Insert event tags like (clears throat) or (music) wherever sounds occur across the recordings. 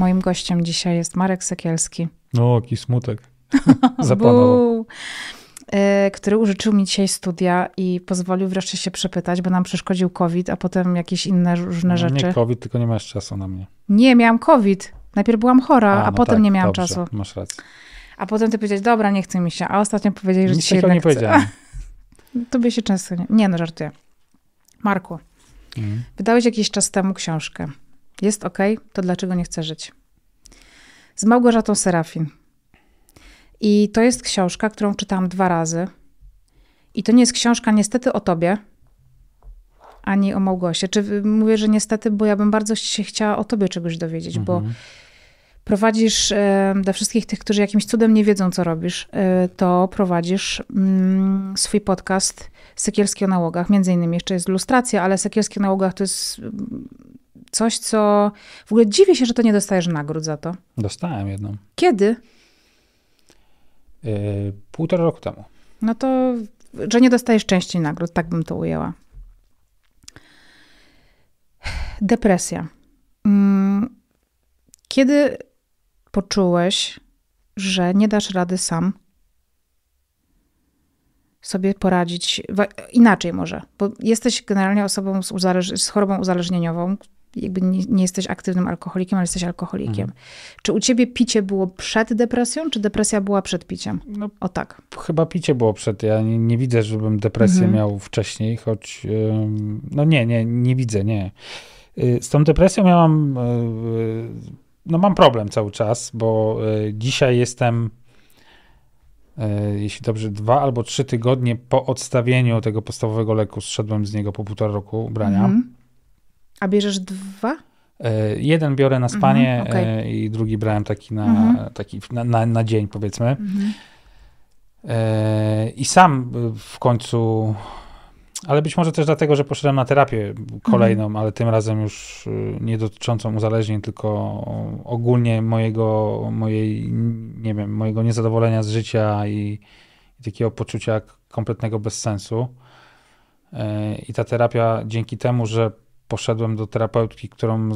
Moim gościem dzisiaj jest Marek Sekielski. No, jaki smutek. (laughs) Zapanował. E, który użyczył mi dzisiaj studia i pozwolił wreszcie się przepytać, bo nam przeszkodził COVID, a potem jakieś inne różne no, rzeczy. Nie COVID, tylko nie masz czasu na mnie. Nie, miałam COVID. Najpierw byłam chora, a, A, no potem tak, nie miałam dobrze, czasu. Masz rację. A potem ty powiedziałeś, dobra, nie chce mi się. A ostatnio powiedzieli, że Nic ci się jednak nie powiedziałem. (laughs) Tobie się często nie... Nie, no żartuję. Marku, Mhm. wydałeś jakiś czas temu książkę. Jest ok, to dlaczego nie chcę żyć? Z Małgorzatą Serafin. I to jest książka, którą czytałam dwa razy. I to nie jest książka niestety o tobie, ani o Małgosie. Czy mówię, że niestety, bo ja bym bardzo się chciała o tobie czegoś dowiedzieć, bo Mhm. prowadzisz e, dla wszystkich tych, którzy jakimś cudem nie wiedzą, co robisz, e, to prowadzisz mm, swój podcast Sekielski o nałogach. Między innymi jeszcze jest ilustracja, ale Sekielski o nałogach to jest coś, co... W ogóle dziwię się, że to nie dostajesz nagród za to. Dostałem jedną. Kiedy? Yy, półtora roku temu. No to, że nie dostajesz częściej nagród, tak bym to ujęła. Depresja. Mm, Kiedy poczułeś, że nie dasz rady sam sobie poradzić, inaczej może, bo jesteś generalnie osobą z, uzależ- z chorobą uzależnieniową, jakby nie, nie jesteś aktywnym alkoholikiem, ale jesteś alkoholikiem. Czy u ciebie picie było przed depresją, czy depresja była przed piciem? No, O tak. chyba picie było przed. Ja nie, nie widzę, żebym depresję Mhm. miał wcześniej, choć no nie, nie, nie widzę, nie. Y, Z tą depresją miałam, y, no mam problem cały czas, bo y, dzisiaj jestem, y, jeśli dobrze, dwa albo trzy tygodnie po odstawieniu tego podstawowego leku, zszedłem z niego po półtora roku brania. Mhm. A bierzesz dwa? E, Jeden biorę na spanie Mhm, e, i drugi brałem taki na, Mhm. taki na, na, na dzień, powiedzmy. Mhm. E, I sam w końcu, ale być może też dlatego, że poszedłem na terapię kolejną, Mhm. ale tym razem już e, nie dotyczącą uzależnień, tylko ogólnie mojego, mojej, nie wiem, mojego niezadowolenia z życia i, i takiego poczucia kompletnego bezsensu. I ta terapia dzięki temu, że poszedłem do terapeutki, którą,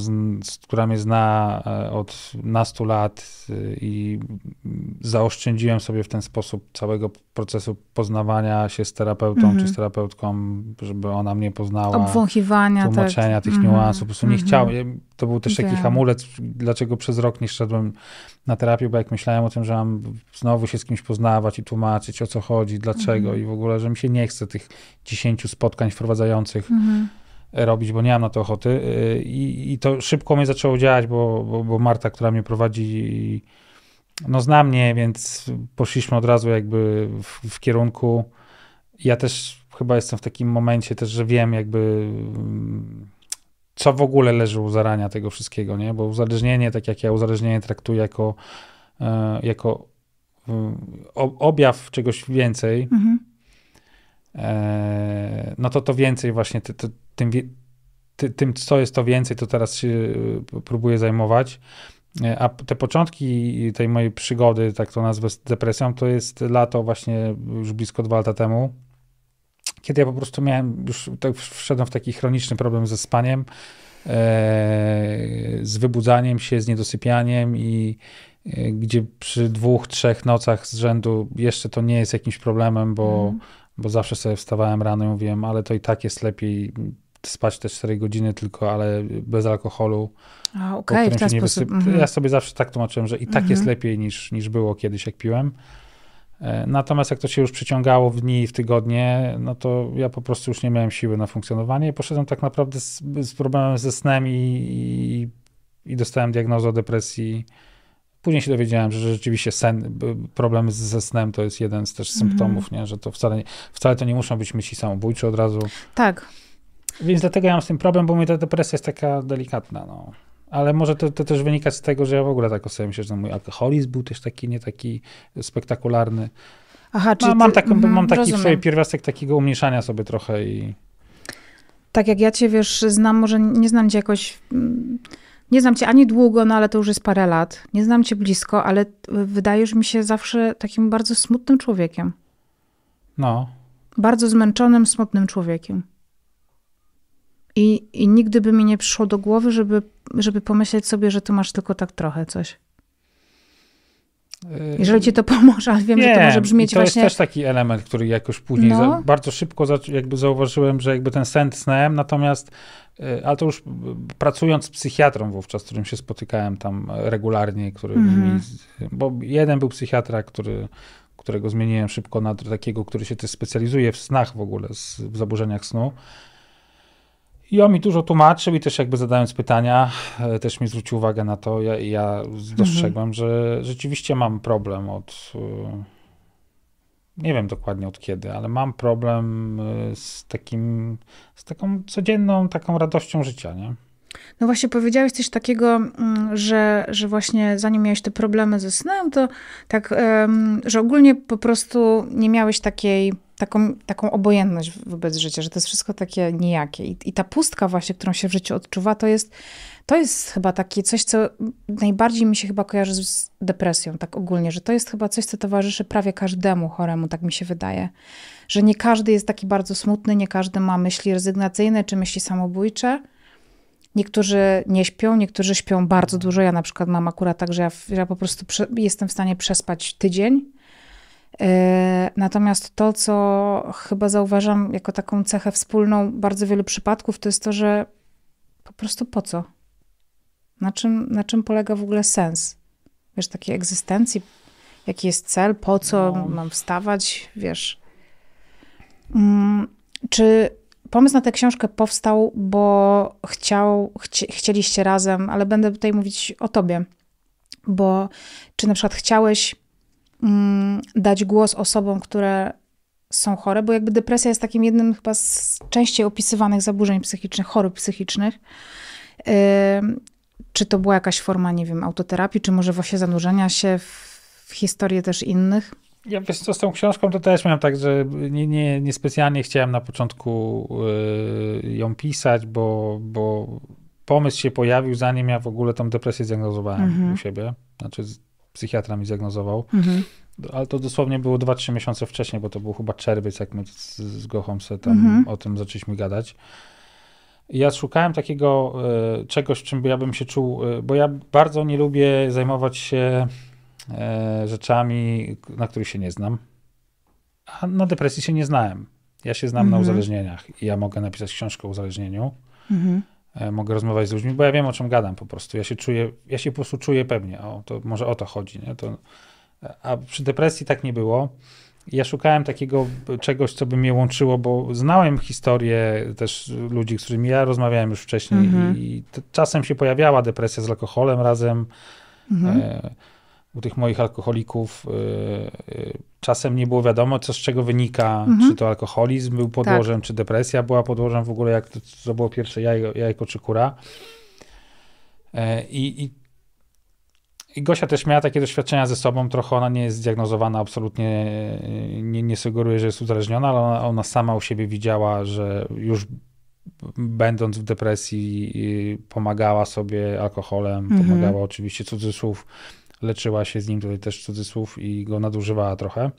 która mnie zna e, od nastu lat e, i zaoszczędziłem sobie w ten sposób całego procesu poznawania się z terapeutą Mhm. czy z terapeutką, żeby ona mnie poznała Obwąchiwania, tłumaczenia tak. tych Mhm, niuansów. Po prostu nie mhm. chciałem. To był też taki hamulec, dlaczego przez rok nie szedłem na terapię, bo jak myślałem o tym, że mam znowu się z kimś poznawać i tłumaczyć, o co chodzi, dlaczego Mhm. i w ogóle, że mi się nie chce tych dziesięciu spotkań wprowadzających Mhm. Robić, bo nie mam na to ochoty. Yy, I, i to szybko mnie zaczęło działać, bo, bo, bo Marta, która mnie prowadzi, no zna mnie, więc poszliśmy od razu jakby w, w kierunku. Ja też chyba jestem w takim momencie też, że wiem jakby co w ogóle leży u zarania tego wszystkiego, nie? Bo uzależnienie, tak jak ja uzależnienie traktuję jako, e, jako objaw czegoś więcej, Mhm. No to to więcej właśnie ty, ty, tym, ty, tym, co jest to więcej, to teraz się e, próbuję zajmować. E, A te początki tej mojej przygody, tak to nazwę, z depresją, to jest lato właśnie już blisko dwa lata temu, kiedy ja po prostu miałem, już tak wszedłem w taki chroniczny problem ze spaniem, e, z wybudzaniem się, z niedosypianiem i e, gdzie przy dwóch, trzech nocach z rzędu jeszcze to nie jest jakimś problemem, bo Mhm. Bo zawsze sobie wstawałem rano i mówiłem, ale to i tak jest lepiej spać te 4 godziny tylko, ale bez alkoholu. A, okej, w którym ten się nie sposób. wysyp- Mhm. Ja sobie zawsze tak tłumaczyłem, że i tak Mhm. jest lepiej niż, niż było kiedyś, jak piłem. E, Natomiast jak to się już przyciągało w dni i w tygodnie, no to ja po prostu już nie miałem siły na funkcjonowanie i poszedłem tak naprawdę z, z problemem ze snem i, i, i dostałem diagnozę o depresji. Później się dowiedziałem, że rzeczywiście sen, b- problem z- ze snem to jest jeden z też Mhm. symptomów, nie? że to wcale, nie- wcale to nie muszą być myśli samobójcze od razu. Tak. Więc dlatego ja mam z tym problem, bo mnie ta depresja jest taka delikatna. No. Ale może to, to też wynika z tego, że ja w ogóle tak sobie myślę, że mój alkoholizm był też taki nie taki spektakularny. Aha, czyli No, mam, taką, mhm, mam taki w rozumiem. sobie pierwiastek takiego umniejszania sobie trochę i Tak jak ja cię, wiesz, znam, może nie znam cię jakoś, mm, nie znam cię ani długo, no ale to już jest parę lat. Nie znam cię blisko, ale wydajesz mi się zawsze takim bardzo smutnym człowiekiem. no, Bardzo zmęczonym, smutnym człowiekiem. I, I nigdy by mi nie przyszło do głowy, żeby, żeby pomyśleć sobie, że ty masz tylko tak trochę coś. Jeżeli ci to pomoże, ale wiem, nie, że to może brzmieć to właśnie... To jest też taki element, który jakoś później no. za, bardzo szybko jakby zauważyłem, że jakby ten sen snałem, natomiast y, ale to już pracując z psychiatrą wówczas, z którym się spotykałem tam regularnie, który mm mi, bo jeden był psychiatra, który, którego zmieniłem szybko na takiego, który się też specjalizuje w snach w ogóle, w zaburzeniach snu. I on mi dużo tłumaczył i też jakby zadając pytania, e, też mi zwrócił uwagę na to. Ja, ja dostrzegłem, mhm. że rzeczywiście mam problem od. E, nie wiem dokładnie od kiedy, ale mam problem e, z takim, z taką codzienną taką radością życia, nie? No właśnie powiedziałeś coś takiego, mm, że, że właśnie zanim miałeś te problemy ze snem, to tak, że ogólnie po prostu nie miałeś takiej taką, taką obojętność wobec życia, że to jest wszystko takie nijakie. I, I, ta pustka właśnie, którą się w życiu odczuwa, to jest, to jest chyba takie coś, co najbardziej mi się chyba kojarzy z depresją, tak ogólnie, że to jest chyba coś, co towarzyszy prawie każdemu choremu, tak mi się wydaje. Że nie każdy jest taki bardzo smutny, nie każdy ma myśli rezygnacyjne czy myśli samobójcze. Niektórzy nie śpią, niektórzy śpią bardzo dużo. Ja na przykład mam akurat tak, że ja, ja po prostu prze, jestem w stanie przespać tydzień natomiast to, co chyba zauważam jako taką cechę wspólną bardzo wielu przypadków, to jest to, że po prostu po co? Na czym, na czym polega w ogóle sens? Wiesz, takiej egzystencji, jaki jest cel, po co no. mam wstawać, wiesz. Mm, czy pomysł na tę książkę powstał, bo chciał, chci, chcieliście razem, ale będę tutaj mówić o tobie, bo czy na przykład chciałeś dać głos osobom, które są chore, bo jakby depresja jest takim jednym chyba z częściej opisywanych zaburzeń psychicznych, chorób psychicznych. Czy to była jakaś forma, nie wiem, autoterapii, czy może właśnie zanurzenia się w historię też innych? Ja wiesz co, z tą książką to też miałem tak, że nie, nie, nie specjalnie chciałem na początku y, ją pisać, bo, bo pomysł się pojawił zanim ja w ogóle tą depresję zdiagnozowałem mhm. u siebie. Znaczy psychiatra mi zdiagnozował. Mhm. Ale to dosłownie było 2-3 miesiące wcześniej, bo to był chyba czerwiec, jak my z, z Gochą se tam mhm. o tym zaczęliśmy gadać. Ja szukałem takiego e, czegoś, czym ja bym się czuł, e, bo ja bardzo nie lubię zajmować się e, rzeczami, na których się nie znam. A na depresji się nie znałem. Ja się znam mhm. na uzależnieniach i ja mogę napisać książkę o uzależnieniu. Mhm. E, mogę rozmawiać z ludźmi, bo ja wiem, o czym gadam po prostu. Ja się czuję, ja się po prostu czuję pewnie. O, to może o to chodzi, nie? To, a przy depresji tak nie było. Ja szukałem takiego czegoś, co by mnie łączyło, bo znałem historię też ludzi, z którymi ja rozmawiałem już wcześniej mm -hmm. i czasem się pojawiała depresja z alkoholem razem. Mm -hmm. e, u tych moich alkoholików y, y, czasem nie było wiadomo, co z czego wynika, mhm. czy to alkoholizm był podłożem, tak. czy depresja była podłożem, w ogóle jak to, to było pierwsze jajko, jajko czy kura. E, I, i, I Gosia też miała takie doświadczenia ze sobą, trochę ona nie jest zdiagnozowana, absolutnie nie, nie sugeruje, że jest uzależniona, ale ona, ona sama u siebie widziała, że już będąc w depresji pomagała sobie alkoholem, mhm. pomagała oczywiście cudzysłów leczyła się z nim, tutaj też cudzysłów, i go nadużywała trochę.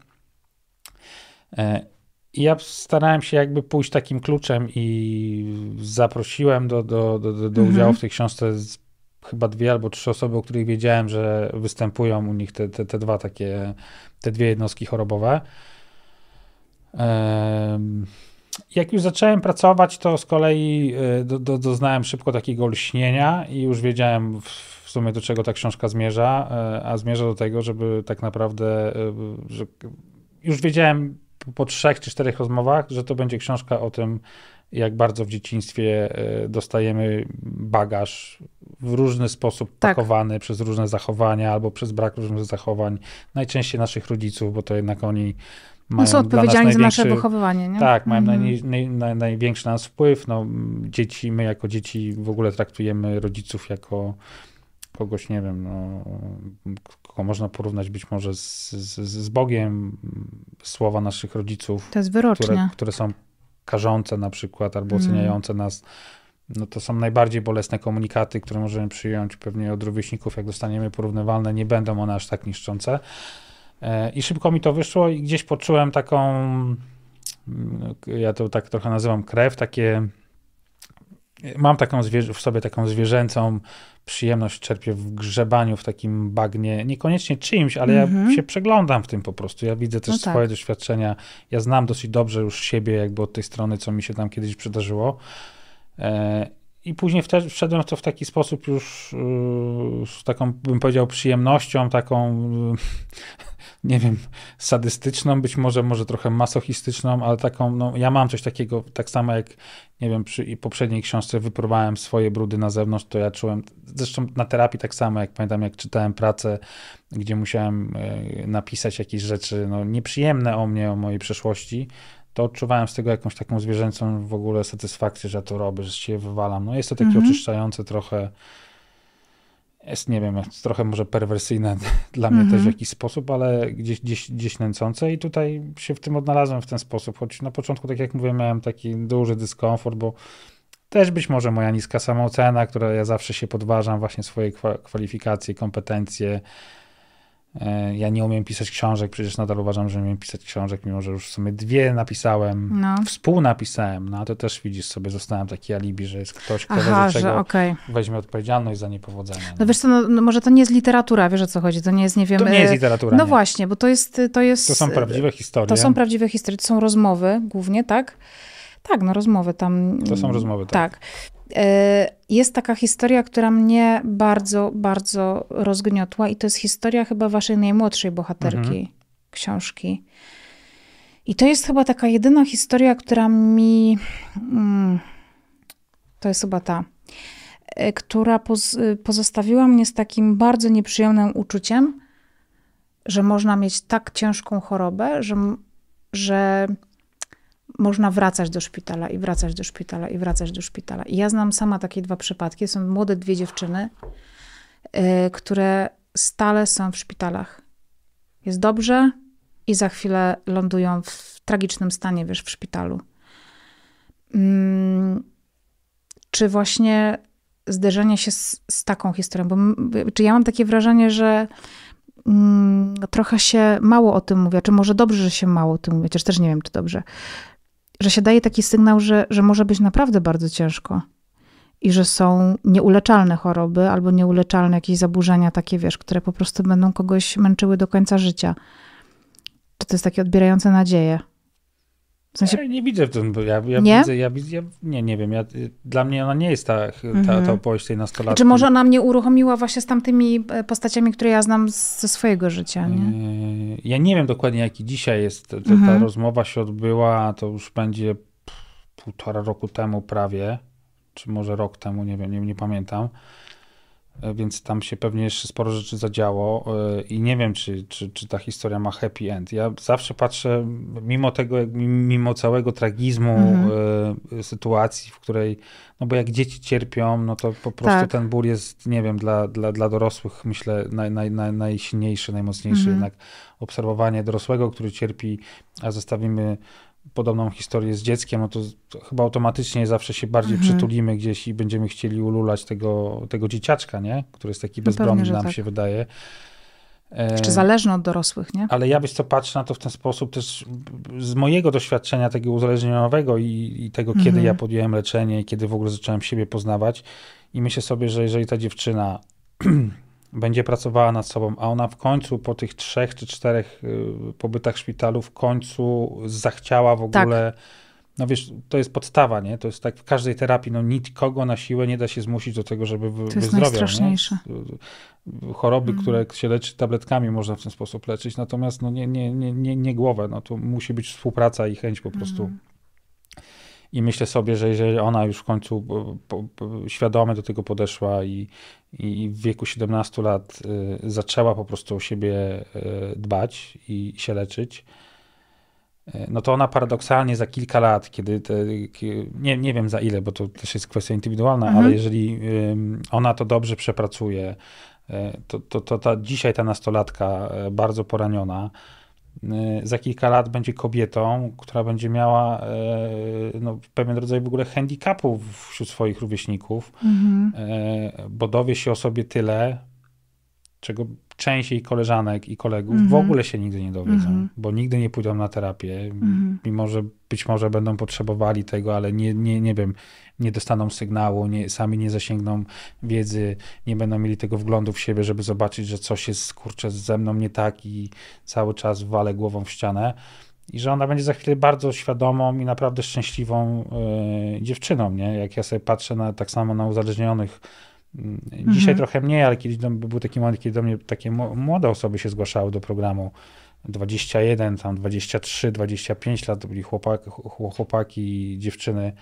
E, I ja starałem się jakby pójść takim kluczem i zaprosiłem do, do, do, do, do mhm. udziału w tej książce chyba dwie albo trzy osoby, o których wiedziałem, że występują u nich te, te, te dwa takie, te dwie jednostki chorobowe. Jak już zacząłem pracować, to z kolei e, do, do, doznałem szybko takiego lśnienia i już wiedziałem w, sumie do czego ta książka zmierza, e, a zmierza do tego, żeby tak naprawdę, e, że już wiedziałem po trzech czy czterech rozmowach, że to będzie książka o tym, jak bardzo w dzieciństwie e, dostajemy bagaż w różny sposób tak. pakowany przez różne zachowania albo przez brak różnych zachowań, najczęściej naszych rodziców, bo to jednak oni mają no są odpowiedzialni za nasze wychowywanie. Nie? Tak, mają mm. naj, naj, naj, największy na nas wpływ. No, dzieci, my jako dzieci w ogóle traktujemy rodziców jako kogoś, nie wiem, no, kogo można porównać być może z, z, z Bogiem, słowa naszych rodziców, które, które są karzące na przykład, albo mm. oceniające nas, no to są najbardziej bolesne komunikaty, które możemy przyjąć pewnie od rówieśników, jak dostaniemy porównywalne, nie będą one aż tak niszczące. E, I szybko mi to wyszło i gdzieś poczułem taką, ja to tak trochę nazywam krew, takie mam taką w sobie taką zwierzęcą przyjemność, czerpię w grzebaniu w takim bagnie, niekoniecznie czyimś, ale mm -hmm. ja mhm. się przeglądam w tym po prostu. Ja widzę też no tak. swoje doświadczenia. Ja znam dosyć dobrze już siebie, jakby od tej strony, co mi się tam kiedyś przydarzyło. E, i później wszedłem w to w taki sposób już yy, z taką, bym powiedział, przyjemnością, taką, yy, nie wiem, sadystyczną, być może, może trochę masochistyczną, ale taką, no, ja mam coś takiego, tak samo jak, nie wiem, przy poprzedniej książce wypróbowałem swoje brudy na zewnątrz, to ja czułem, zresztą na terapii tak samo, jak pamiętam, jak czytałem pracę, gdzie musiałem yy, napisać jakieś rzeczy, no, nieprzyjemne o mnie, o mojej przeszłości, to odczuwałem z tego jakąś taką zwierzęcą w ogóle satysfakcję, że ja to robię, że się wywalam. No jest to takie mhm. oczyszczające trochę, jest, nie wiem, jest trochę może perwersyjne (laughs) dla mnie też w mhm. jakiś sposób, ale gdzieś, gdzieś, gdzieś nęcące i tutaj się w tym odnalazłem w ten sposób, choć na początku, tak jak mówię, miałem taki duży dyskomfort, bo też być może moja niska samoocena, która ja zawsze się podważam, właśnie swoje kwalifikacje, kompetencje, ja nie umiem pisać książek, przecież nadal uważam, że umiem pisać książek, mimo że już w sumie dwie napisałem, no. współnapisałem, no to też widzisz sobie, zostałem taki alibi, że jest ktoś, kto Aha, że, okay. weźmie odpowiedzialność za niepowodzenie. No, no wiesz co, no, no, może to nie jest literatura, wiesz o co chodzi, to nie jest, nie wiem... To nie jest e, literatura. No nie. właśnie, bo to jest, to jest... To są prawdziwe historie. To są prawdziwe historie, to są rozmowy głównie, tak? Tak, no rozmowy tam. To są rozmowy, tak. tak. E, jest taka historia, która mnie bardzo, bardzo rozgniotła, i to jest historia chyba waszej najmłodszej bohaterki mhm. książki. I to jest chyba taka jedyna historia, która mi. Mm, to jest chyba ta, e, która poz, pozostawiła mnie z takim bardzo nieprzyjemnym uczuciem, że można mieć tak ciężką chorobę, że, że można wracać do szpitala i wracać do szpitala i wracać do szpitala. I ja znam sama takie dwa przypadki. Są młode dwie dziewczyny, yy, które stale są w szpitalach. Jest dobrze i za chwilę lądują w tragicznym stanie, wiesz, w szpitalu. Yy, czy właśnie zderzenie się z, z, taką historią, bo czy ja mam takie wrażenie, że mm, trochę się mało o tym mówi, czy może dobrze, że się mało o tym mówi, chociaż też nie wiem, czy dobrze, że się daje taki sygnał, że, że może być naprawdę bardzo ciężko i że są nieuleczalne choroby albo nieuleczalne jakieś zaburzenia takie, wiesz, które po prostu będą kogoś męczyły do końca życia. Czy to jest takie odbierające nadzieję? W sensie... Ja nie widzę w tym, ja, ja nie? widzę, ja, ja, nie, nie wiem, ja, dla mnie ona nie jest ta, ta, mhm. ta opowieść tej nastolatki. Czy może ona mnie uruchomiła właśnie z tamtymi e, postaciami, które ja znam ze swojego życia, nie? E, ja nie wiem dokładnie, jaki dzisiaj jest, ta, mhm. ta rozmowa się odbyła, to już będzie półtora roku temu prawie, czy może rok temu, nie wiem, nie, nie pamiętam. E, więc tam się pewnie jeszcze sporo rzeczy zadziało e, i nie wiem, czy, czy, czy ta historia ma happy end. Ja zawsze patrzę, mimo tego, mimo całego tragizmu mhm. sytuacji, w której, no bo jak dzieci cierpią, no to po prostu tak. ten ból jest, nie wiem, dla, dla, dla dorosłych myślę naj, naj, naj, najsilniejszy, najmocniejszy. Mhm. Jednak obserwowanie dorosłego, który cierpi, a zostawimy podobną historię z dzieckiem, no to, to chyba automatycznie zawsze się bardziej mhm. przytulimy gdzieś i będziemy chcieli ululać tego, tego dzieciaczka, nie? Który jest taki no bezbronny, pewnie, nam tak. się wydaje. Czy zależny od dorosłych, nie? Ale ja byś co patrzę na to w ten sposób też z mojego doświadczenia takiego uzależnieniowego i, i tego, mhm. kiedy ja podjąłem leczenie i kiedy w ogóle zacząłem siebie poznawać i myślę sobie, że jeżeli ta dziewczyna (clears throat) będzie pracowała nad sobą, a ona w końcu po tych trzech czy czterech y, pobytach w szpitalu w końcu zachciała w tak. ogóle. Tak. No wiesz, to jest podstawa, nie? To jest tak w każdej terapii, no nikogo na siłę nie da się zmusić do tego, żeby wy, to jest najstraszniejsze. Nie? Choroby, mm. które się leczy tabletkami, można w ten sposób leczyć, natomiast no nie, nie, nie, nie, nie głowę, no to musi być współpraca i chęć po prostu mm. I myślę sobie, że jeżeli ona już w końcu po, po, świadome do tego podeszła i, i w wieku 17 lat y, zaczęła po prostu o siebie y, dbać i się leczyć, no to ona paradoksalnie za kilka lat, kiedy te, nie, nie wiem za ile, bo to też jest kwestia indywidualna, mhm. ale jeżeli ona to dobrze przepracuje, to, to, to ta, dzisiaj ta nastolatka bardzo poraniona, za kilka lat będzie kobietą, która będzie miała y, no, pewien rodzaj w ogóle handicapu wśród swoich rówieśników, mhm. Y, bo dowie się o sobie tyle, czego część jej koleżanek i kolegów Mhm. w ogóle się nigdy nie dowiedzą, Mhm. bo nigdy nie pójdą na terapię, Mhm. mimo że być może będą potrzebowali tego, ale nie, nie, nie wiem, nie dostaną sygnału, nie, sami nie zasięgną wiedzy, nie będą mieli tego wglądu w siebie, żeby zobaczyć, że coś jest, kurczę, ze mną nie tak i cały czas walę głową w ścianę. I że ona będzie za chwilę bardzo świadomą i naprawdę szczęśliwą e, dziewczyną, nie? Jak ja sobie patrzę na, tak samo na uzależnionych, mm, dzisiaj Mhm. trochę mniej, ale kiedyś do, był taki moment, kiedy do mnie takie młode osoby się zgłaszały do programu, 21, tam 23, 25 lat, to byli chłopaki, chłopaki i dziewczyny,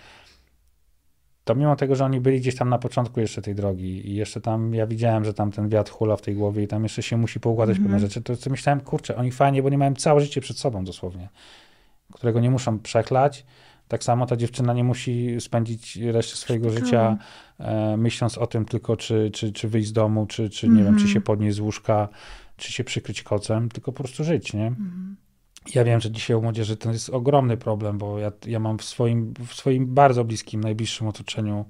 to mimo tego, że oni byli gdzieś tam na początku jeszcze tej drogi i jeszcze tam, ja widziałem, że tam ten wiatr hula w tej głowie i tam jeszcze się musi poukładać Mhm. pewne rzeczy, to sobie myślałem, kurczę, oni fajnie, bo nie mają całe życie przed sobą dosłownie, którego nie muszą przechlać. Tak samo ta dziewczyna nie musi spędzić reszty swojego życia myśląc o tym tylko, czy, czy, czy wyjść z domu, czy, czy nie wiem, czy Mhm. się podnieść z łóżka, czy się przykryć kocem, tylko po prostu żyć, nie? Mhm. Ja wiem, że dzisiaj u młodzieży to jest ogromny problem, bo ja, ja mam w swoim, w swoim bardzo bliskim, najbliższym otoczeniu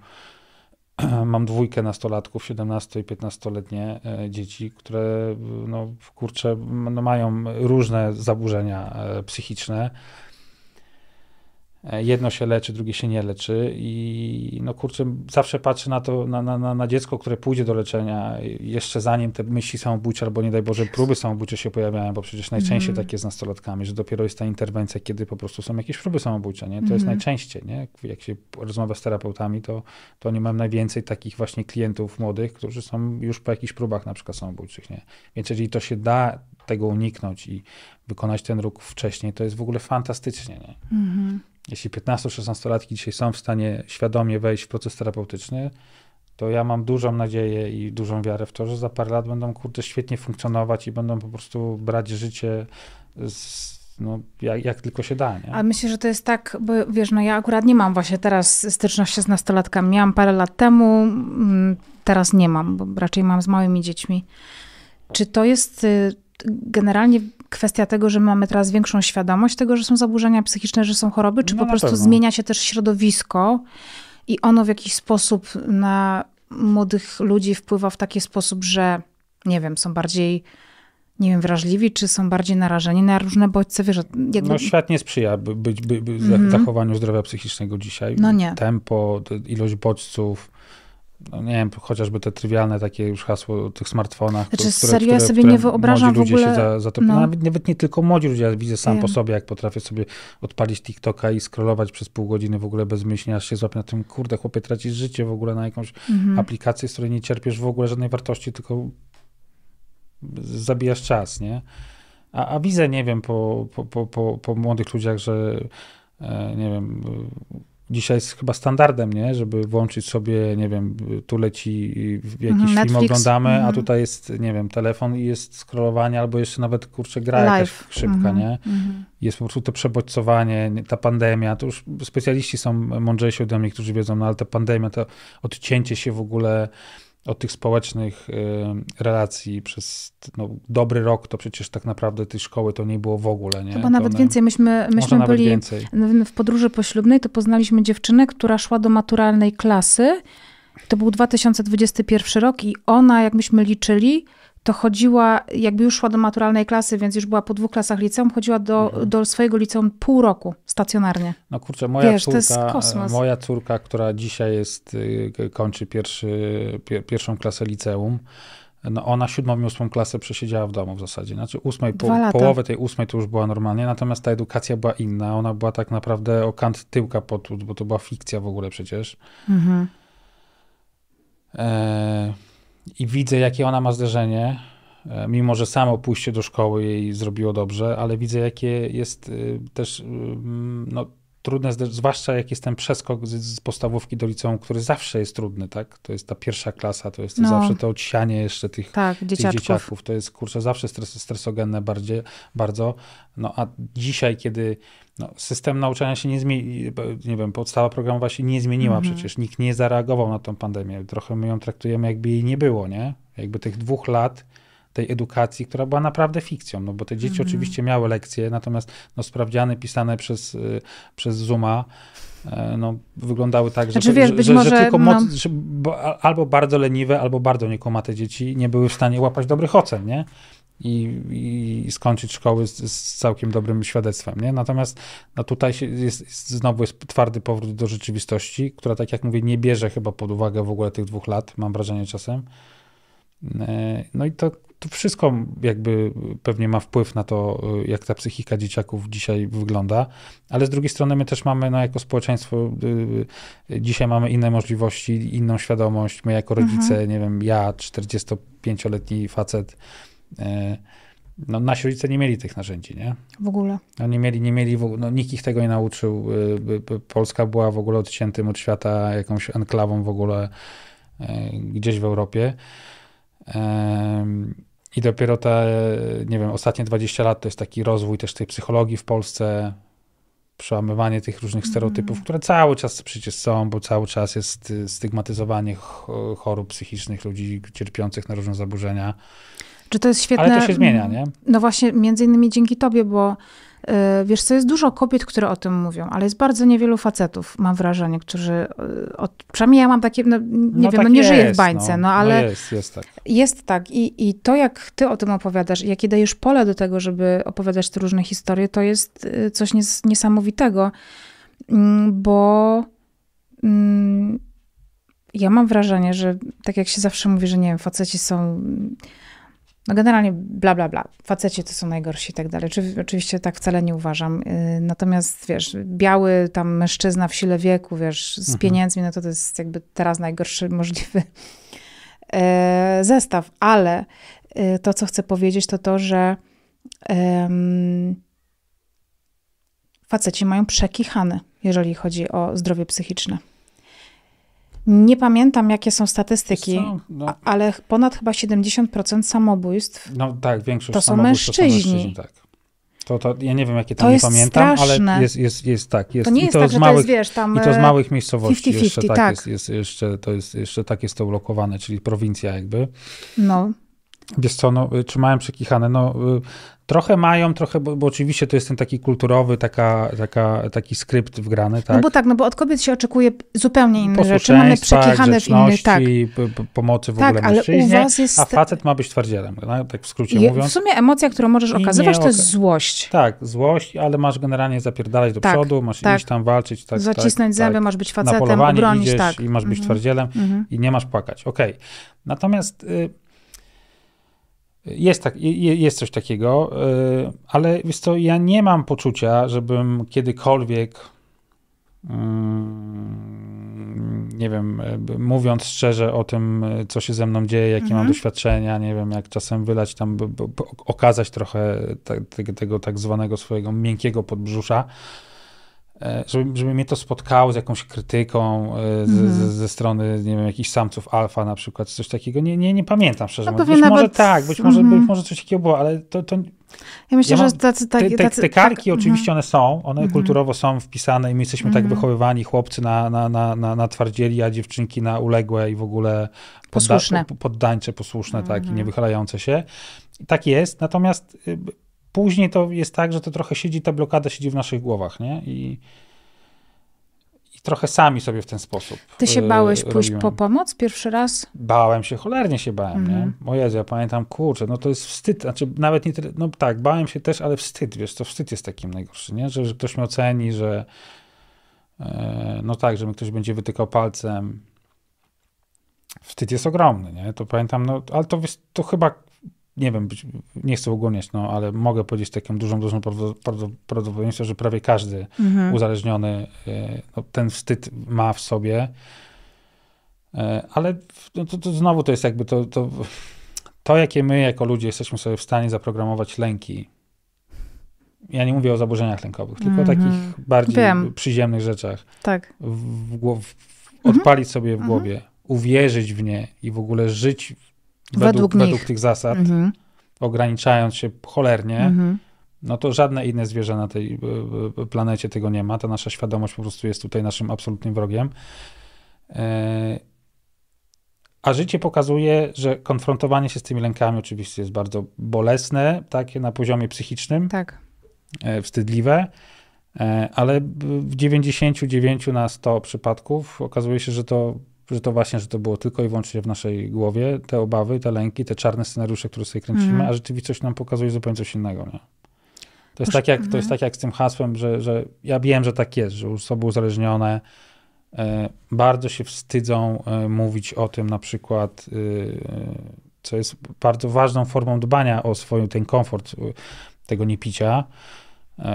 (clears throat) mam dwójkę nastolatków, 17 i 15-letnie e, dzieci, które no, kurczę, no, mają różne zaburzenia e, psychiczne. E, Jedno się leczy, drugie się nie leczy i no kurczę, zawsze patrzę na to, na, na, na- dziecko, które pójdzie do leczenia jeszcze zanim te myśli samobójcze albo nie daj Boże próby samobójcze się pojawiają, bo przecież najczęściej Mhm. tak jest z nastolatkami, że dopiero jest ta interwencja, kiedy po prostu są jakieś próby samobójcze, nie? To jest Mhm. najczęściej, nie? Jak- się rozmawia z terapeutami, to, to oni mają najwięcej takich właśnie klientów młodych, którzy są już po jakichś próbach na przykład samobójczych, nie? Więc jeżeli to się da tego uniknąć i wykonać ten ruch wcześniej, to jest w ogóle fantastycznie, nie? Mhm. Jeśli 15-16-latki dzisiaj są w stanie świadomie wejść w proces terapeutyczny, to ja mam dużą nadzieję i dużą wiarę w to, że za parę lat będą kurde świetnie funkcjonować i będą po prostu brać życie z, no, jak, jak tylko się da. Nie? A myślę, że to jest tak, bo wiesz, no ja akurat nie mam właśnie teraz styczności z nastolatkami. Miałam parę lat temu, mm, teraz nie mam, bo raczej mam z małymi dziećmi. Czy to jest y, generalnie kwestia tego, że mamy teraz większą świadomość tego, że są zaburzenia psychiczne, że są choroby, czy No po prostu pewno. zmienia się też środowisko i ono w jakiś sposób na młodych ludzi wpływa w taki sposób, że nie wiem, są bardziej nie wiem, wrażliwi, czy są bardziej narażeni na różne bodźce, wiesz, jakby... No, świat nie sprzyja by, by, by, by za- Mhm. zachowaniu zdrowia psychicznego dzisiaj. No nie. Tempo, te- ilość bodźców, no nie wiem, chociażby te trywialne takie już hasło o tych smartfonach. Znaczy, które- serio, ja które- sobie które nie wyobrażam młodzi w ludzie ogóle- Się za, za to, no. nawet, nawet nie tylko młodzi ludzie, ja widzę sam po Wiem. sobie, jak potrafię sobie odpalić TikToka i scrollować przez pół godziny w ogóle bezmyślnie, aż się złapię na tym, kurde, chłopie, tracisz życie w ogóle na jakąś Mhm. aplikację, z której nie cierpiesz w ogóle żadnej wartości, tylko zabijasz czas, nie? A, a widzę, nie wiem, po, po, po, po, po młodych ludziach, że e, nie wiem, dzisiaj jest chyba standardem, nie? Żeby włączyć sobie, nie wiem, tu leci jakiś Mhm, film Netflix, oglądamy, a mhm. tutaj jest, nie wiem, telefon i jest scrollowanie, albo jeszcze nawet, kurczę, gra jakaś Live. szybka, Mhm, nie? mhm. jest po prostu to przebodźcowanie, nie- ta pandemia, to już specjaliści są mądrzejsi ode mnie, którzy wiedzą, no ale ta pandemia, to odcięcie się w ogóle od tych społecznych y, relacji przez no, dobry rok, to przecież tak naprawdę tej szkoły to nie było w ogóle, nie? Chyba nawet one- więcej. Myśmy, myśmy nawet byli więcej. w, w podróży poślubnej, to poznaliśmy dziewczynę, która szła do maturalnej klasy. To był 2021 rok i ona, jak myśmy liczyli, to chodziła, jakby już szła do maturalnej klasy, więc już była po dwóch klasach liceum, chodziła do, Mhm. do swojego liceum pół roku stacjonarnie. No kurczę, moja Wiesz, córka, jest kosmos. moja córka, która dzisiaj jest, y, kończy pierwszy, pier, pierwszą klasę liceum, no ona siódmą i ósmą klasę przesiedziała w domu w zasadzie. Znaczy ósmej, po, połowę tej ósmej to już była normalnie, natomiast ta edukacja była inna. Ona była tak naprawdę o kant tyłka potłuc, bo to była fikcja w ogóle przecież. Mhm. E, I widzę, jakie ona ma zderzenie, e, mimo że samo pójście do szkoły jej zrobiło dobrze, ale widzę, jakie jest y, też mm, no, trudne, zwłaszcza jak jest ten przeskok z, z podstawówki do liceum, który zawsze jest trudny, tak? To jest ta pierwsza klasa, to jest No. zawsze to odsianie jeszcze tych, Tak, tych dzieciaków. To jest, kurczę, zawsze stres, stresogenne bardziej, bardzo. No a dzisiaj, kiedy no, system nauczania się nie zmienił, nie wiem, podstawa programowa się nie zmieniła Mhm. przecież, nikt nie zareagował na tą pandemię. Trochę my ją traktujemy, jakby jej nie było, nie? Jakby tych dwóch lat tej edukacji, która była naprawdę fikcją, no bo te dzieci Mhm. oczywiście miały lekcje, natomiast no, sprawdziany pisane przez, y, przez Zooma e, no, wyglądały tak, że, Znaczy, wiesz, że, że, może, że tylko no- moc, że, bo, a- albo bardzo leniwe, albo bardzo niekomate dzieci nie były w stanie łapać dobrych ocen, nie? I, i skończyć szkoły z, z całkiem dobrym świadectwem, nie? Natomiast no tutaj jest, jest, znowu jest twardy powrót do rzeczywistości, która, tak jak mówię, nie bierze chyba pod uwagę w ogóle tych dwóch lat, mam wrażenie czasem. E, No i to, to wszystko jakby pewnie ma wpływ na to, y, jak ta psychika dzieciaków dzisiaj wygląda, ale z drugiej strony my też mamy, no jako społeczeństwo, y, y, dzisiaj mamy inne możliwości, inną świadomość. My jako rodzice, nie wiem, ja, 45-letni facet, no nasi rodzice nie mieli tych narzędzi, nie? W ogóle. No nie mieli, nie mieli, no nikt ich tego nie nauczył. Polska była w ogóle odciętym od świata, jakąś enklawą w ogóle gdzieś w Europie. I dopiero te, nie wiem, ostatnie 20 lat to jest taki rozwój też tej psychologii w Polsce, przełamywanie tych różnych stereotypów, które cały czas przecież są, bo cały czas jest y, stygmatyzowanie ch- chorób psychicznych ludzi cierpiących na różne zaburzenia. Czy to jest świetne? Ale to się zmienia, nie? No właśnie, między innymi dzięki tobie, bo wiesz co, jest dużo kobiet, które o tym mówią, ale jest bardzo niewielu facetów, mam wrażenie, którzy, y, od, przynajmniej ja mam takie, no, nie wiem, tak no nie żyję w jest, bańce, no, ale No jest, jest tak. Jest tak. I, I to, jak ty o tym opowiadasz, jakie dajesz pole do tego, żeby opowiadać te różne historie, to jest y, coś nies niesamowitego, Mm, bo mm, ja mam wrażenie, że tak jak się zawsze mówi, że nie wiem, faceci są. No generalnie bla, bla, bla. Faceci to są najgorsi i tak dalej. Czy, oczywiście tak wcale nie uważam. Y, Natomiast wiesz, biały tam mężczyzna w sile wieku, wiesz, z Mhm. pieniędzmi, no to to jest jakby teraz najgorszy możliwy (laughs) e, zestaw, ale e, to, co chcę powiedzieć, to to, że em, faceci mają przekichane, jeżeli chodzi o zdrowie psychiczne. Nie pamiętam, jakie są statystyki, co? No, ale ponad chyba 70% samobójstw. no tak, większość To są samobójstw mężczyźni. tak. To, to ja nie wiem, jakie To tam nie jest pamiętam, straszne. ale jest, jest, jest tak. Jest, To nie I jest to tak, z małych, to jest, wiesz, tam... I to z e, małych miejscowości 50-50, jeszcze tak, tak. Jest, jest, jeszcze, to jest, jeszcze tak jest to ulokowane, czyli prowincja jakby. No, Wiesz co, no, y, czy mają przekichane? No, y, trochę mają, trochę, bo, bo oczywiście to jest ten taki kulturowy, taka, taka, taki skrypt wgrany, tak? no bo tak, no bo od kobiet się oczekuje zupełnie inne rzeczy. Mamy przekichane w innych, tak. pomocy w Tak, ogóle ale u was jest... a facet ma być twardzielem, no, tak w skrócie je- mówiąc. w sumie emocja, którą możesz I nie okazywać, to jest złość. Tak, złość, ale masz generalnie zapierdalać do Tak, przodu, masz tak. iść tam walczyć, tak, Zacisnąć tak, zęby, tak. masz być Na facetem, polowanie obronić, idziesz tak. i masz być Mhm. twardzielem Mhm. i nie masz płakać. Okej. Natomiast y, jest, tak, je- jest coś takiego, y, ale wiesz co, ja nie mam poczucia, żebym kiedykolwiek mm, nie wiem, mówiąc szczerze o tym, co się ze mną dzieje, jakie mam Mhm. doświadczenia, nie wiem, jak czasem wylać tam, okazać trochę te, tego, tego tak zwanego swojego miękkiego podbrzusza, żeby, żeby mnie to spotkało z jakąś krytyką e, z, Mhm. z, ze strony, nie wiem, jakichś samców alfa na przykład, coś takiego. Nie, nie, nie pamiętam szczerze No mówiąc. Być może nawet- tak, być może, Mhm. być może coś takiego było, ale to, to Ja myślę, Ja że tacy, te, tacy, te, tacy, te karki tak, oczywiście one są, one Mhm. kulturowo są wpisane i my jesteśmy tak Mhm. wychowywani, chłopcy na, na, na, na, na twardzieli, a dziewczynki na uległe i w ogóle Posłuszne. po- poddańcze, posłuszne, tak, i Mhm. nie wychylające się. Tak jest, natomiast y, później to jest tak, że to trochę siedzi, ta blokada siedzi w naszych głowach, nie? I, i trochę sami sobie w ten sposób Ty się y, bałeś pójść robimy. po pomoc pierwszy raz? Bałem się, cholernie się bałem, Mhm. nie? O Jezu, ja pamiętam, kurczę, no to jest wstyd, znaczy nawet nie tyle, no tak, bałem się też, ale wstyd, wiesz, to wstyd jest takim najgorszy, nie? Że, że ktoś mnie oceni, że e, no tak, że mi ktoś będzie wytykał palcem. Wstyd jest ogromny, nie? To pamiętam, no, ale to, to chyba, nie wiem, nie chcę ogólniać, no, ale mogę powiedzieć taką dużą, dużą prawdo- prawdo- prawdopodobieństwo, że prawie każdy Mhm. uzależniony, e, no, ten wstyd ma w sobie. E, Ale no, to, to znowu to jest jakby to, to, to, jakie my jako ludzie jesteśmy sobie w stanie zaprogramować lęki. Ja nie mówię o zaburzeniach lękowych, tylko o Mhm. takich bardziej Wiem. przyziemnych rzeczach. Tak. W, w, głow- Mhm. odpalić sobie w Mhm. głowie, uwierzyć w nie i w ogóle żyć Według według, według tych zasad, Mhm. ograniczając się cholernie Mhm. no to żadne inne zwierzę na tej y, y, planecie tego nie ma. Ta nasza świadomość po prostu jest tutaj naszym absolutnym wrogiem. E, A życie pokazuje, że konfrontowanie się z tymi lękami oczywiście jest bardzo bolesne, takie na poziomie psychicznym, Tak. e, wstydliwe, e, ale w 99 na 100 przypadków okazuje się, że to, że to właśnie, że to było tylko i wyłącznie w naszej głowie, te obawy, te lęki, te czarne scenariusze, które sobie kręcimy, Mhm. a rzeczywistość nam pokazuje zupełnie coś innego. Nie? To jest, tak jak, to mhm. jest tak jak z tym hasłem, że, że ja wiem, że tak jest, że osoby uzależnione e, bardzo się wstydzą e, mówić o tym na przykład, e, co jest bardzo ważną formą dbania o swój ten komfort e, tego niepicia, e,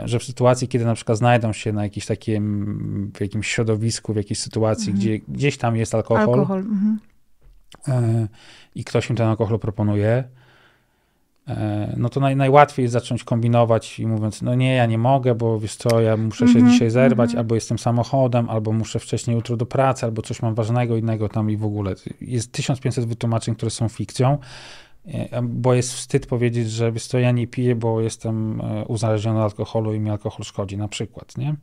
że w sytuacji, kiedy na przykład znajdą się na jakimś takim, w jakimś środowisku, w jakiejś sytuacji, Mhm. gdzie gdzieś tam jest alkohol, Alkohol. Mhm. e, i ktoś im ten alkohol proponuje, e, no to naj, najłatwiej jest zacząć kombinować i mówiąc, no nie, ja nie mogę, bo wiesz co, ja muszę się Mhm, dzisiaj zerwać, mhm. albo jestem samochodem, albo muszę wcześniej jutro do pracy, albo coś mam ważnego innego tam i w ogóle. Jest 1500 wytłumaczeń, które są fikcją, e, bo jest wstyd powiedzieć, że wiesz co, ja nie piję, bo jestem e, uzależniony od alkoholu i mi alkohol szkodzi, na przykład, nie?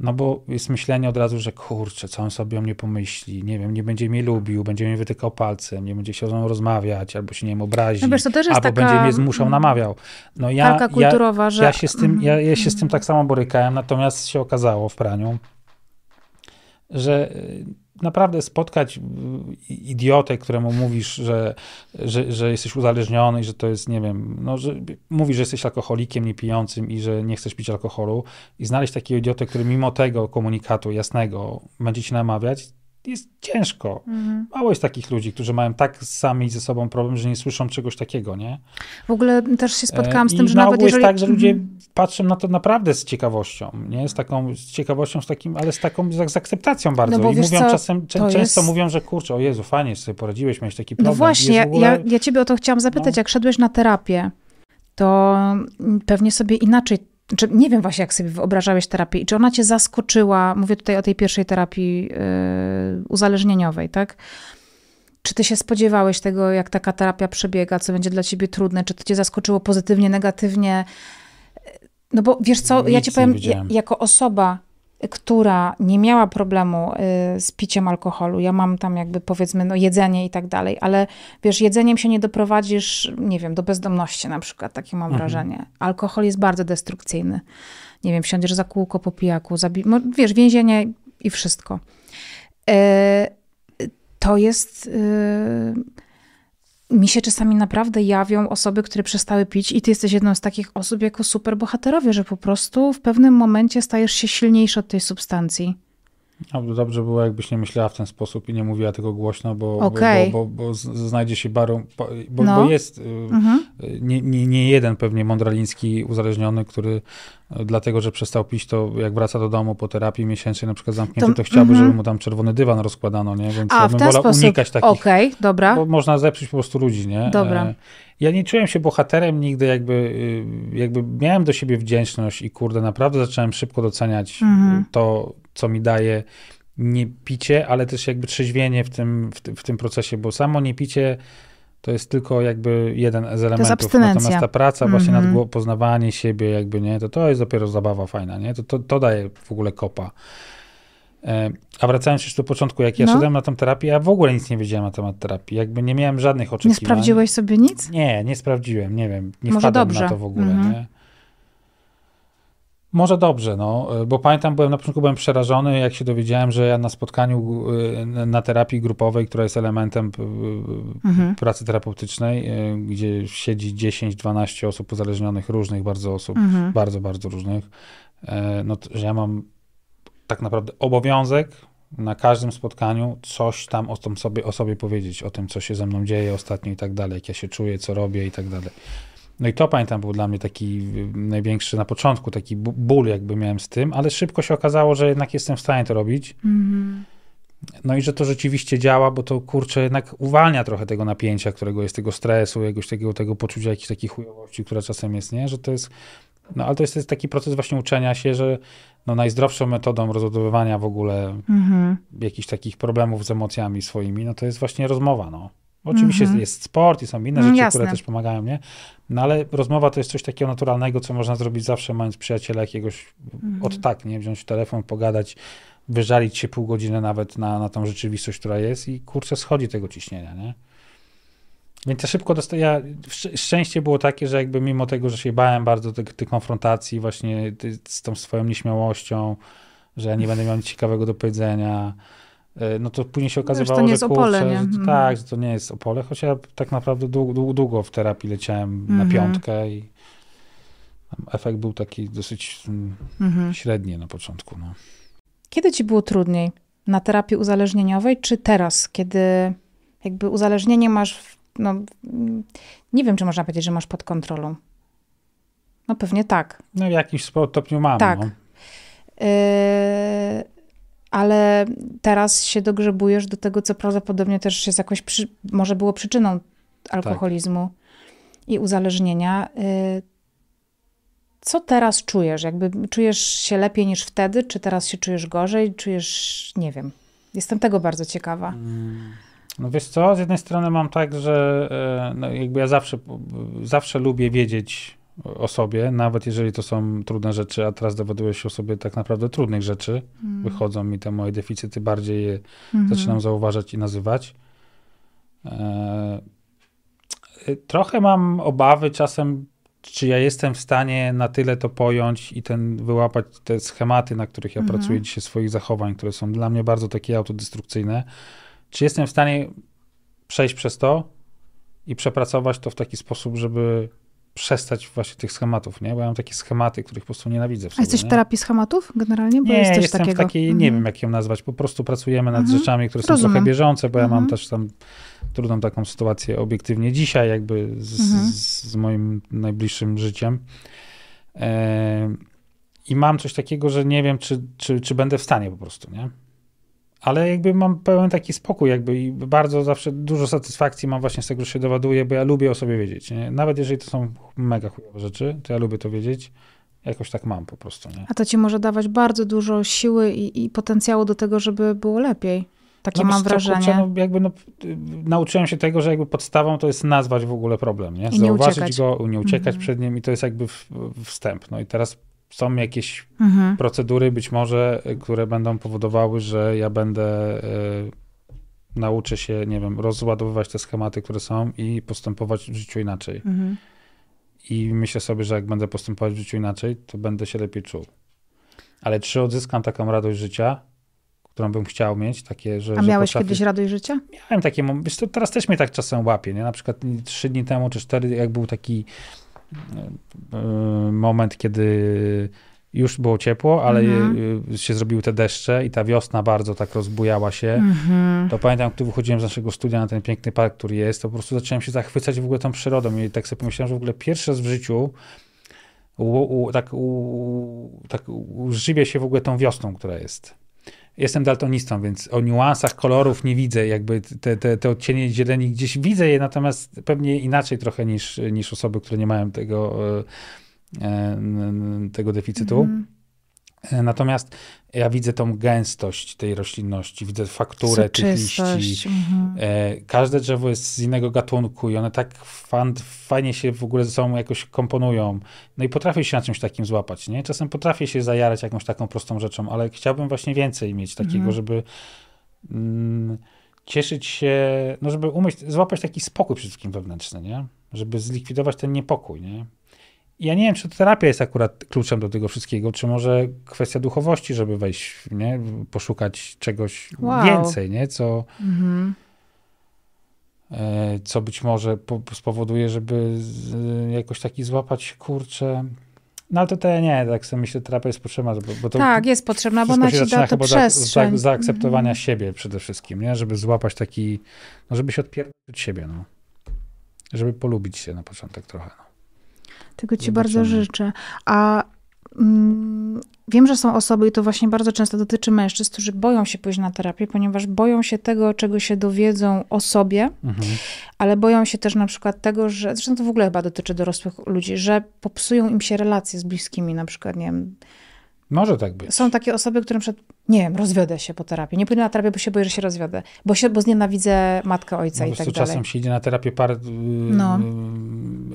No bo jest myślenie od razu, że kurczę, co on sobie o mnie pomyśli, nie wiem, nie będzie mnie lubił, będzie mnie wytykał palcem, nie będzie chciał ze mną rozmawiać, albo się, nie wiem, obrazi, No wiesz, to też jest albo taka będzie mnie zmuszał, namawiał. No ja, ja, kulturowa, że... ja, się z tym, ja, ja się z tym Mhm. tak samo borykałem, natomiast się okazało w praniu, że naprawdę spotkać y, idiotę, któremu mówisz, że, że, że jesteś uzależniony i że to jest, nie wiem, no, że mówisz, że jesteś alkoholikiem niepijącym i że nie chcesz pić alkoholu i znaleźć takiego idiotę, który mimo tego komunikatu jasnego będzie ci namawiać, jest ciężko. Mhm. Mało jest takich ludzi, którzy mają tak sami ze sobą problem, że nie słyszą czegoś takiego, nie? W ogóle też się spotkałam z E, tym, I że na nawet ogół jeżeli... jest tak, że ludzie Mhm. patrzą na to naprawdę z ciekawością, nie? Z taką z ciekawością, z takim, ale z taką z, z akceptacją bardzo. No I mówią co, czasem, czę- to często jest- mówią, że kurczę, o Jezu, fajnie sobie poradziłeś, miałeś taki problem. No właśnie, Jest ogóle... ja, ja ciebie o to chciałam zapytać. No. Jak szedłeś na terapię, to pewnie sobie inaczej, czy nie wiem właśnie, jak sobie wyobrażałeś terapię i czy ona cię zaskoczyła, mówię tutaj o tej pierwszej terapii yy, uzależnieniowej, tak? Czy ty się spodziewałeś tego, jak taka terapia przebiega, co będzie dla ciebie trudne, czy to cię zaskoczyło pozytywnie, negatywnie? No bo wiesz co, ja Nic ci nie powiem, ja, jako osoba, która nie miała problemu y, z piciem alkoholu, ja mam tam jakby powiedzmy no jedzenie i tak dalej, ale wiesz, jedzeniem się nie doprowadzisz, nie wiem, do bezdomności na przykład, takie mam Mhm. wrażenie. Alkohol jest bardzo destrukcyjny. Nie wiem, wsiądziesz za kółko po pijaku, zabi- no, wiesz, więzienie i wszystko. E, to jest... y, mi się czasami naprawdę jawią osoby, które przestały pić i ty jesteś jedną z takich osób jako superbohaterowie, że po prostu w pewnym momencie stajesz się silniejszy od tej substancji. No, dobrze było, jakbyś nie myślała w ten sposób i nie mówiła tego głośno, bo, Okej. bo, bo, bo, znajdzie się barą, bo, bo, No. bo jest y, Mhm. nie, nie, nie jeden pewnie mądraliński uzależniony, który y, dlatego, że przestał pić, to jak wraca do domu po terapii miesięcznej na przykład zamknięty, To- to, chciałby, mhm. żeby mu tam czerwony dywan rozkładano, nie? Więc ja A, w bym wolał unikać takich, Okej, dobra. bo można zepsuć po prostu ludzi, nie? Dobra. E, Ja nie czułem się bohaterem nigdy, jakby, y, jakby miałem do siebie wdzięczność i kurde, naprawdę zacząłem szybko doceniać Mhm. y, to, co mi daje nie picie, ale też jakby trzeźwienie w tym, w, tym- w tym procesie, bo samo nie picie to jest tylko jakby jeden z elementów. Natomiast ta praca właśnie Mhm. nad gło- poznawanie siebie jakby, nie, to to jest dopiero zabawa fajna, nie? To, to, to daje w ogóle kopa. E, A wracając już do początku, jak ja No. szedłem na tą terapię, ja w ogóle nic nie wiedziałem na temat terapii. Jakby nie miałem żadnych Nie oczekiwań. sprawdziłeś sobie nic? Nie, nie sprawdziłem, nie wiem. Nie Może wpadłem dobrze. na to w ogóle, Mhm. nie? Może dobrze, no, bo pamiętam, byłem na początku byłem przerażony, jak się dowiedziałem, że ja na spotkaniu y, na terapii grupowej, która jest elementem y, Mhm. pracy terapeutycznej, y, gdzie siedzi 10-12 osób uzależnionych, różnych bardzo osób, Mhm. bardzo, bardzo różnych, e, no że ja mam tak naprawdę obowiązek na każdym spotkaniu coś tam o, tym sobie, o sobie powiedzieć, o tym, co się ze mną dzieje ostatnio i tak dalej, jak ja się czuję, co robię i tak dalej. No i to pamiętam był dla mnie taki y, największy na początku, taki ból jakby miałem z tym, ale szybko się okazało, że jednak jestem w stanie to robić. Mhm. No i że to rzeczywiście działa, bo to kurczę jednak uwalnia trochę tego napięcia, którego jest, tego stresu, jakiegoś takiego, tego poczucia jakiejś takiej chujowości, która czasem jest, nie? Że to jest, no ale to jest, to jest taki proces właśnie uczenia się, że no najzdrowszą metodą rozładowywania w ogóle Mhm. jakichś takich problemów z emocjami swoimi, no to jest właśnie rozmowa, no. Oczywiście Mhm. jest sport i są inne No, rzeczy, jasne. które też pomagają, nie? No ale rozmowa to jest coś takiego naturalnego, co można zrobić zawsze, mając przyjaciela jakiegoś Mhm. od tak, nie? Wziąć telefon, pogadać, wyżalić się pół godziny nawet na, na tą rzeczywistość, która jest i kurczę, schodzi tego ciśnienia, nie? Więc ja szybko dostaję. Ja, szczęście było takie, że jakby mimo tego, że się bałem bardzo tych, tych konfrontacji właśnie z tą swoją nieśmiałością, że ja nie będę miał nic ciekawego do powiedzenia, no to później się okazywało, no, że, Opole, kurczę, że to, Mhm. tak, że to nie jest Opole, choć ja tak naprawdę długo, długo w terapii leciałem na Mhm. piątkę i efekt był taki dosyć mm, Mhm. średni na początku. No. Kiedy ci było trudniej? Na terapii uzależnieniowej, czy teraz, kiedy jakby uzależnienie masz, w- no mm, nie wiem, czy można powiedzieć, że masz pod kontrolą. No pewnie tak. no w jakimś stopniu mam. Tak. No. Yy, ale teraz się dogrzebujesz do tego, co prawdopodobnie też jest jakoś, przy, może było przyczyną alkoholizmu i uzależnienia. Yy, co teraz czujesz? Jakby czujesz się lepiej niż wtedy, czy teraz się czujesz gorzej? Czujesz, nie wiem. Jestem tego bardzo ciekawa. No wiesz co, z jednej strony mam tak, że e, no jakby ja zawsze, zawsze lubię wiedzieć o sobie, nawet jeżeli to są trudne rzeczy, a teraz dowiaduję się o sobie tak naprawdę trudnych rzeczy. Wychodzą mi te moje deficyty, bardziej je Mhm. zaczynam zauważać i nazywać. E, trochę mam obawy czasem, czy ja jestem w stanie na tyle to pojąć i ten wyłapać te schematy, na których ja Mhm. pracuję dzisiaj, swoich zachowań, które są dla mnie bardzo takie autodestrukcyjne. Czy jestem w stanie przejść przez to i przepracować to w taki sposób, żeby przestać właśnie tych schematów, nie? Bo ja mam takie schematy, których po prostu nienawidzę w A sobie, jesteś w nie? terapii schematów generalnie? Bo Nie, jest jestem takiego. w takiej, nie Mhm. wiem jak ją nazwać, po prostu pracujemy nad Mhm. rzeczami, które są Rozumiem. trochę bieżące, bo ja mam Mhm. też tam trudną taką sytuację obiektywnie dzisiaj jakby z, z, z moim najbliższym życiem. E, I mam coś takiego, że nie wiem, czy, czy, czy będę w stanie po prostu, nie? Ale jakby mam pełen taki spokój jakby i bardzo zawsze dużo satysfakcji mam właśnie z tego, że się dowiaduję, bo ja lubię o sobie wiedzieć, nie? Nawet jeżeli to są mega chujowe rzeczy, to ja lubię to wiedzieć. Jakoś tak mam po prostu, nie? A to ci może dawać bardzo dużo siły i, i potencjału do tego, żeby było lepiej. Takie No mam wrażenie. Kurczę, no jakby no, nauczyłem się tego, że jakby podstawą to jest nazwać w ogóle problem, nie? I nie Zauważyć uciekać. go, nie uciekać Mhm. przed nim i to jest jakby wstęp. No i teraz są jakieś Mhm. procedury być może, y, które będą powodowały, że ja będę y, nauczę się, nie wiem, rozładowywać te schematy, które są i postępować w życiu inaczej. Mhm. I myślę sobie, że jak będę postępować w życiu inaczej, to będę się lepiej czuł. Ale czy odzyskam taką radość życia, którą bym chciał mieć, takie, że A że miałeś potrafię- kiedyś radość życia? Miałem takie, mom- wiesz, to teraz też mnie tak czasem łapie, nie? Na przykład trzy dni temu, czy cztery, jak był taki e, e, moment, kiedy już było ciepło, ale Mhm. e, się zrobiły te deszcze i ta wiosna bardzo tak rozbujała się. Mhm. To pamiętam, gdy wychodziłem z naszego studia na ten piękny park, który jest, to po prostu zacząłem się zachwycać w ogóle tą przyrodą i tak sobie pomyślałem, że w ogóle pierwszy raz w życiu u, u, tak, u, tak używię się w ogóle tą wiosną, która jest. Jestem daltonistą, więc o niuansach kolorów nie widzę, jakby te, te, te odcienie zieleni gdzieś widzę je, natomiast pewnie inaczej trochę niż, niż osoby, które nie mają tego, e, e, tego deficytu. Mhm. E, Natomiast ja widzę tą gęstość tej roślinności, widzę fakturę tych liści. Soczystość. Mhm. E, Każde drzewo jest z innego gatunku i one tak fan, fajnie się w ogóle ze sobą jakoś komponują. No i potrafię się na czymś takim złapać, nie? Czasem potrafię się zajarać jakąś taką prostą rzeczą, ale chciałbym właśnie więcej mieć takiego, Mhm. żeby mm, cieszyć się, no żeby umieć złapać taki spokój przede wszystkim wewnętrzny, nie? Żeby zlikwidować ten niepokój, nie? Ja nie wiem, czy terapia jest akurat kluczem do tego wszystkiego, czy może kwestia duchowości, żeby wejść, nie? Poszukać czegoś Wow. więcej, nie? Co, Mhm. e, co być może po, spowoduje, żeby jakoś taki złapać, kurczę. No ale to te nie, tak sobie myślę, terapia jest potrzebna, bo, bo to Tak, jest potrzebna, bo ona ci da to chyba za, przestrzeń. za, zaakceptowania Mhm. siebie przede wszystkim, nie? Żeby złapać taki, no żeby się odpierdolić od siebie, no. Żeby polubić się na początek trochę, no. Tego ci Zobaczymy. bardzo życzę. A mm, wiem, że są osoby, i to właśnie bardzo często dotyczy mężczyzn, którzy boją się pójść na terapię, ponieważ boją się tego, czego się dowiedzą o sobie, Mhm. ale boją się też na przykład tego, że, zresztą to w ogóle chyba dotyczy dorosłych ludzi, że popsują im się relacje z bliskimi, na przykład, nie wiem, Może tak być. są takie osoby, które na przykład, nie wiem, rozwiodę się po terapii, nie pójdę na terapię, bo się boję, że się rozwiodę, bo, się, bo znienawidzę matkę, ojca No, i tak dalej. czasem się idzie na terapię par, yy, No.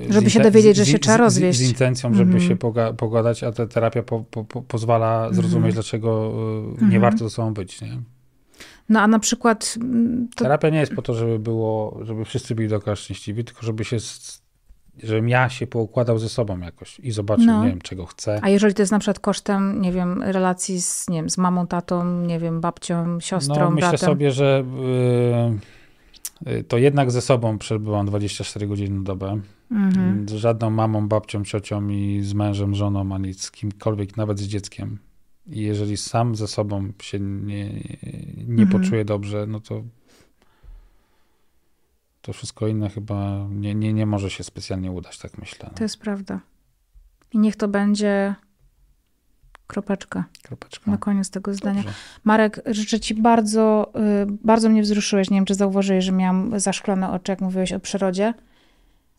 Żeby się dowiedzieć, z- że się z- trzeba z- rozwieść. Z, intencją, żeby Mhm. się poga- pogadać, a ta terapia po, po, po, pozwala zrozumieć, Mhm. dlaczego y, nie Mhm. warto ze sobą być. Nie? No a na przykład mm, to, Terapia nie jest po to, żeby było, żeby wszyscy byli dookoła szczęśliwi, tylko żeby się, z- żebym ja się poukładał ze sobą jakoś i zobaczył, No. nie wiem, czego chcę. a jeżeli to jest na przykład kosztem, nie wiem, relacji z, nie wiem, z mamą, tatą, nie wiem, babcią, siostrą, No, myślę bratem. sobie, że y, y, to jednak ze sobą przebyłam 24 godziny na dobę. Mhm. Z żadną mamą, babcią, ciocią i z mężem, żoną, ani z kimkolwiek, nawet z dzieckiem. I jeżeli sam ze sobą się nie, nie Mhm. poczuję dobrze, no to to wszystko inne chyba nie, nie, nie może się specjalnie udać, tak myślę. No. To jest prawda. I niech to będzie kropeczka Kropeczka. na koniec tego zdania. Dobrze. Marek, życzę ci bardzo, y, bardzo mnie wzruszyłeś. Nie wiem, czy zauważyłeś, że miałam zaszklone oczy, jak mówiłeś o przyrodzie.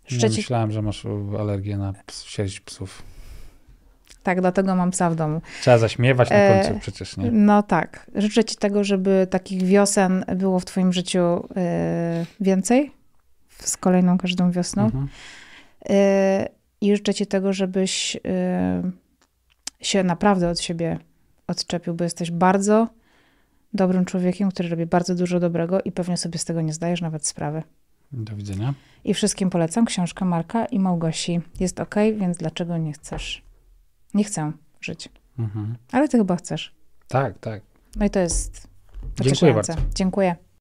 Życzę Nie ci, myślałem, że masz alergię na ps, sierść psów. Tak, dlatego mam psa w domu. Trzeba zaśmiewać na E, końcu przecież, nie? No tak. Życzę ci tego, żeby takich wiosen było w twoim życiu y, więcej, z kolejną każdą wiosną. Mhm. Y, I życzę ci tego, żebyś y, się naprawdę od siebie odczepił, bo jesteś bardzo dobrym człowiekiem, który robi bardzo dużo dobrego i pewnie sobie z tego nie zdajesz nawet sprawy. Do widzenia. I wszystkim polecam książkę Marka i Małgosi. Jest ok, więc dlaczego nie chcesz? Nie chcę żyć. Mhm. Ale ty chyba chcesz. Tak, tak. No i to jest Dziękuję bardzo. Dziękuję.